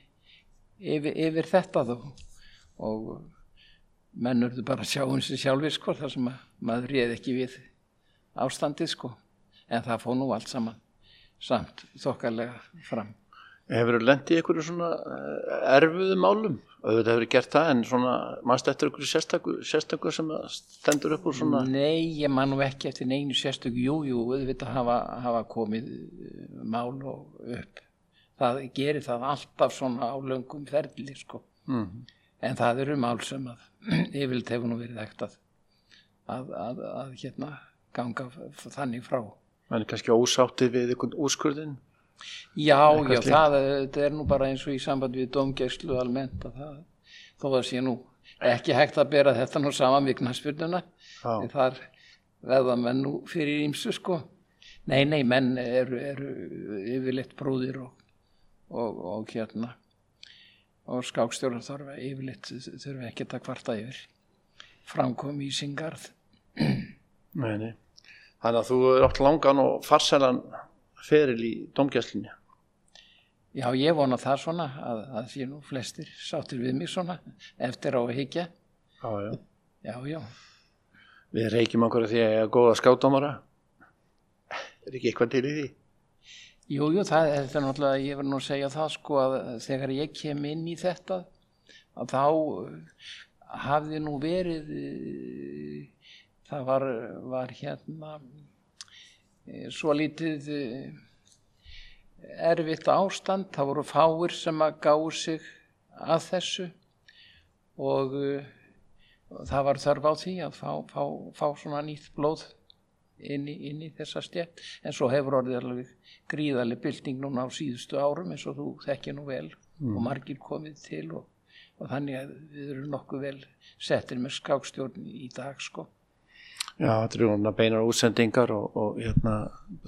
C: yfir, yfir þetta þó. Og menn urðu bara að sjá um sig sjálfir sko þar sem að maður réð ekki við ástandið sko. En það fór nú allt saman samt þokkalega fram
A: Hefur þú lent í einhverju svona eh, erfiðum málum? Auðvitað hefur gert það en svona mannst eftir einhverju sérstakur, sérstakur sem stendur upp úr svona?
C: Nei, ég man nú ekki eftir neinu sérstök jú, jú, auðvitað hafa, hafa komið eh, mál og upp. Það gerir það alltaf svona á löngum ferli sko.
A: Mm.
C: en það eru mál sem að [clears throat] yfirleitt hefur nú verið hægt að að, að, að hérna ganga þannig frá.
A: Er kannski ósáttið við einhvern úrskurðin
C: Já, já, það þetta er nú bara eins og í sambandi við domgæslu almennt að það, þó það sé nú ekki hægt að bera þetta nú saman við knaspyrnuna,
A: Já.
C: en þar veða menn nú fyrir ímsu sko. Nei, nei, menn eru, eru yfirleitt bróðir og, og, og hérna og skákstjórar þarf yfirleitt þurfa ekki að kvarta yfir framkom í singarð
A: Nei, nei. Þannig að þú er átt langan og farsælan feril í domgæslinni.
C: Já, ég vona það svona að það sé nú flestir sáttir við mig svona eftir á að higgja.
A: Já, já.
C: Já, já.
A: Við reykjum okkur að því að ég er góða skátdómara. Er ekki eitthvað til í því?
C: Jú, jú, það er þetta náttúrulega, ég verð nú að segja það sko að þegar ég kem inn í þetta að þá eh, hafði nú verið, eh, það var, var hérna svo lítið eh, erfitt ástand, það voru fáir sem að gáu sig að þessu og uh, það var þörf á því að fá, fá, fá svona nýtt blóð inn í, inn í þessa stjætt en svo hefur orðið alveg gríðarlega bylting núna á síðustu árum eins og þú þekkja nú vel og margir komið til og, og þannig að við erum nokkuð vel settir með skákstjórn í dag sko.
A: Já, þetta eru svona beinar útsendingar og, og hérna,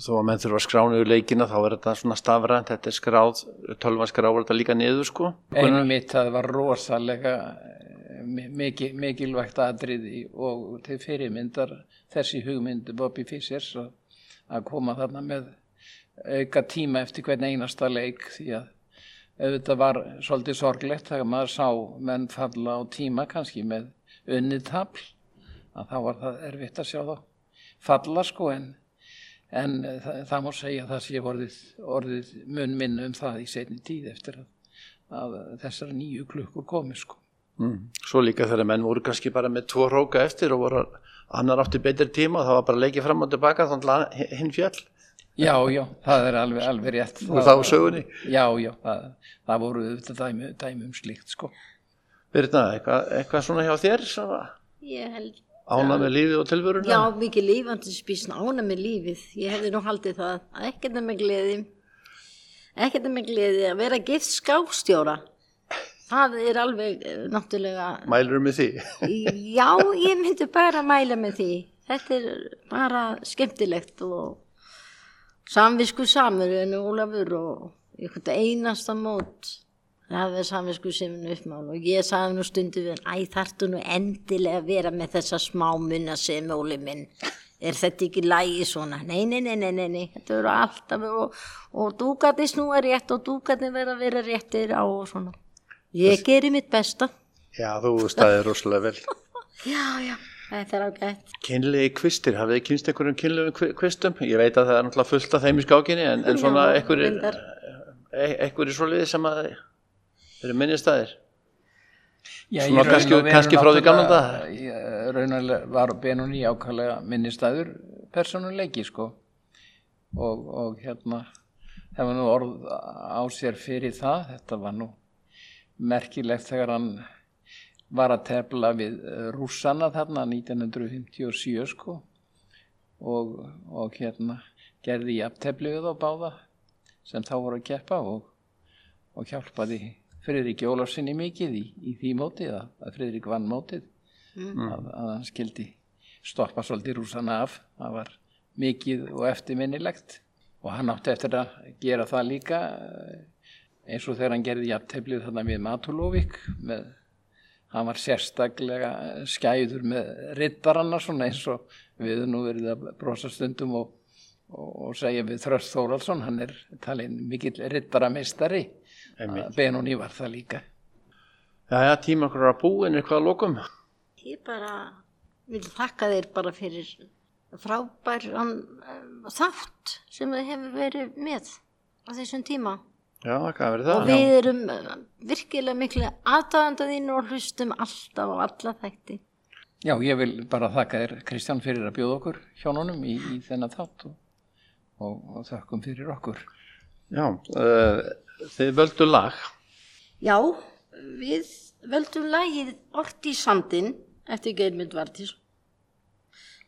A: þó að menn þurfa að skrána yfir leikina þá er þetta svona stafrænt, þetta er skráð, tölvan skráður þetta líka niður sko.
C: Einum mitt það var rosalega eh, mi- mikil, mikilvægt atriði og til fyrirmyndar þessi hugmynd Bobby Fissers að, að koma þarna með auka tíma eftir hvern einasta leik því að auðvitað var svolítið sorglegt þegar maður sá menn falla á tíma kannski með unnið tafl að þá var það erfitt að sjá þá falla sko en, en það, það má segja að það sé orðið, orðið mun minn um það í setni tíð eftir að, að þessar nýju klukkur komi sko.
A: Mm. Svo líka þegar menn voru kannski bara með tvo róka eftir og voru annar átti betri tíma og það var bara leikið fram og tilbaka þannig að hinn fjall
C: Já, já, það er alveg, alveg rétt.
A: og þá sögunni.
C: Já, já, það, það voru auðvitað dæmi, dæmi um slíkt sko.
A: Birna, eitthvað, eitthvað svona hjá þér svona
B: Ég held,
A: ána með lífið og tilvöruna?
B: já, mikið lífandi spísn ána með lífið. Ég hefði nú haldið það, að ekkert er með gleði, ekkert er með gleði að vera gift skákstjóra. Það er alveg eh, náttúrulega,
A: Mælur með því? [laughs]
B: já, ég myndi bara mæla með því. Þetta er bara skemmtilegt og samvisku samur en Ólafur og einasta mót það er samvisku seminu uppmál og ég sagði nú stundu við hann, æ þarftu nú endilega að vera með þessa smá munna sem Óli minn er þetta ekki lægi svona nei, nei, nei, nei, nei, nei. þetta verður alltaf og, og dúkati snúa rétt og dúkati verða að vera réttir á og svona ég geri mitt besta
A: Já, þú staðið rosalega vel. [laughs]
B: já, já, þetta er ágætt
A: Kynlegi kvistir, hafið þið kynst einhverjum kynlegum kvistum? Ég veit að það er náttúrulega fullt af þeim í skákinni en, en svona einhverjir
B: reyndar.
A: e- einhverjir svoleiði sem að eru minnistæðir.
C: Já,
A: Svona kannski- kannski frá því gamla
C: náttúrulega- í- Raunar var Benóni ákvæmlega minnistæður persónuleiki sko. Og, og hérna hefur nú orð á sér fyrir það. Þetta var nú merkilegt þegar hann var að tefla við rússana þarna 1957 sko. Og, og hérna gerði jafntefli við þá báða sem þá voru að keppa og, og hjálpaði Friðrik Jólafsinni mikið í, í því mótið að, að Friðrik vann mótið að, að hann skildi stoppa svolítið rúsana af. Það var mikið og eftirminnilegt og hann átti eftir að gera það líka eh, eins og þegar hann gerði jafnteflið þarna við Matulóvik með hann var sérstaklega skæður með rittaranna svona eins og við nú verið að brosa stundum og, og, og segja við Þröst Þóraldsson, hann er talin mikill rittaramistari, Benóni var það líka.
A: Jæja, tíma okkur að búin eitthvað að lokum.
B: Ég bara vil þakka þér bara fyrir frábær um, þátt sem þið hefur verið með á þessum tíma.
A: Já, hvað verður
B: Og
A: það?
B: við erum uh, virkilega miklu aðdáðandaðinn og hlustum alltaf á alla þætti.
C: Já, ég vil bara þakka þér Kristján fyrir að bjóða okkur hjónunum í, í þennan þátt og, og, og þakkum fyrir okkur.
A: Já, uh, þið völdu lag.
B: Já, við völdum lagið Ort í sandin eftir Geirmund Vardís.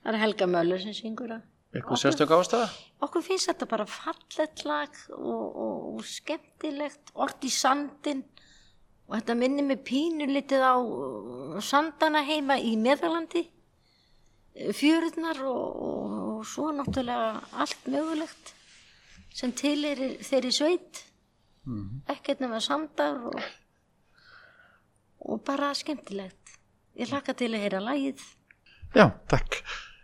B: Það er Helga Möller sem syngur það.
A: Eitthvað sérstök ástæða?
B: Okkur finnst þetta bara fallet lag og, og, og skemmtilegt, ort í sandin og þetta minnir mig pínu litið á sandana heima í Meðalandi, fjörurnar og, og, og svo náttúrulega allt mögulegt sem til er þeirri sveit, ekkert nema sandar og og bara skemmtilegt. Ég hlakka til að heyra lagið.
A: Já, takk.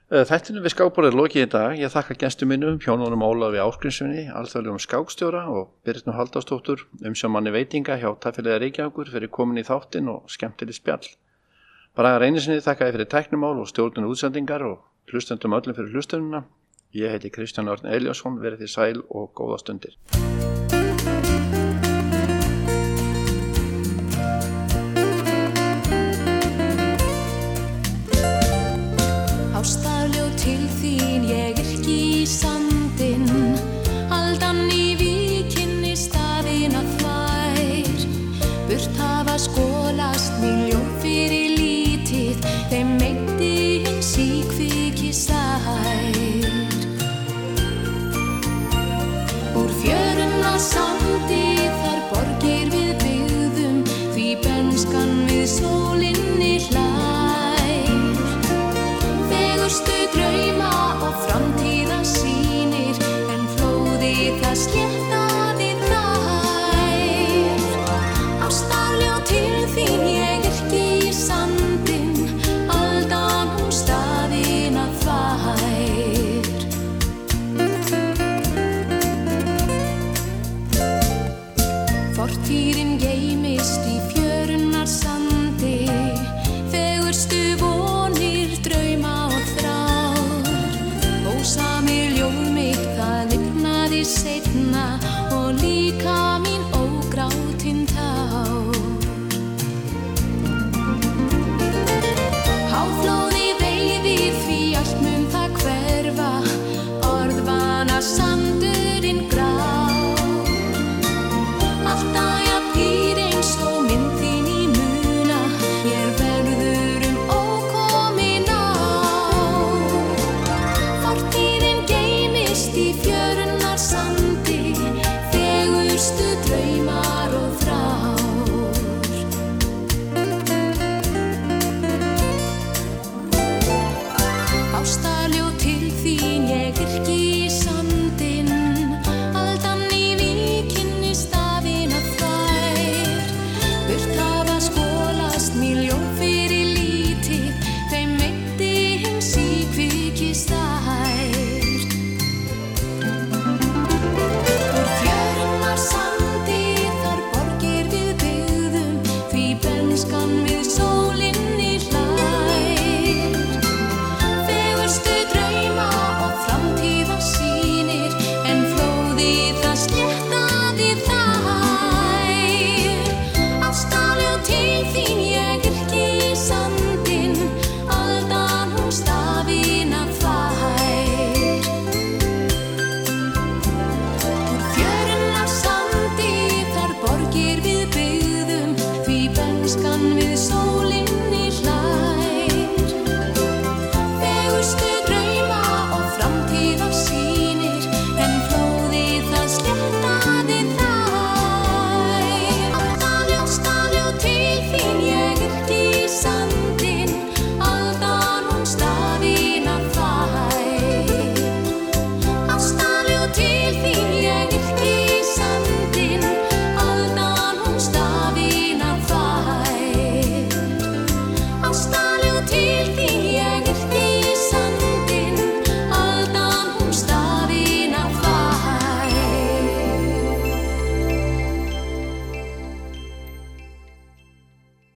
A: Eh, Þættinu við skákborðið er lokið í dag. Ég þakka gestum minnum, hjónunum Ólafi Áskrinsvinni, alþjóðlegum skákstjóra og Birnu Haldástóttur, umsjómanni veitinga hjá Tafélega Reykjavíkur fyrir komin í þáttin og skemmtileg spjall. Bara reynisinni þakka ég fyrir tæknumál og stjórnun útsendingar og hlustendum öllum fyrir hlustununa. Ég heiti Kristján Örn Eliasson, verið því sæl og góða stundir.
D: Ástafljóð til þín ég yrki í sandinn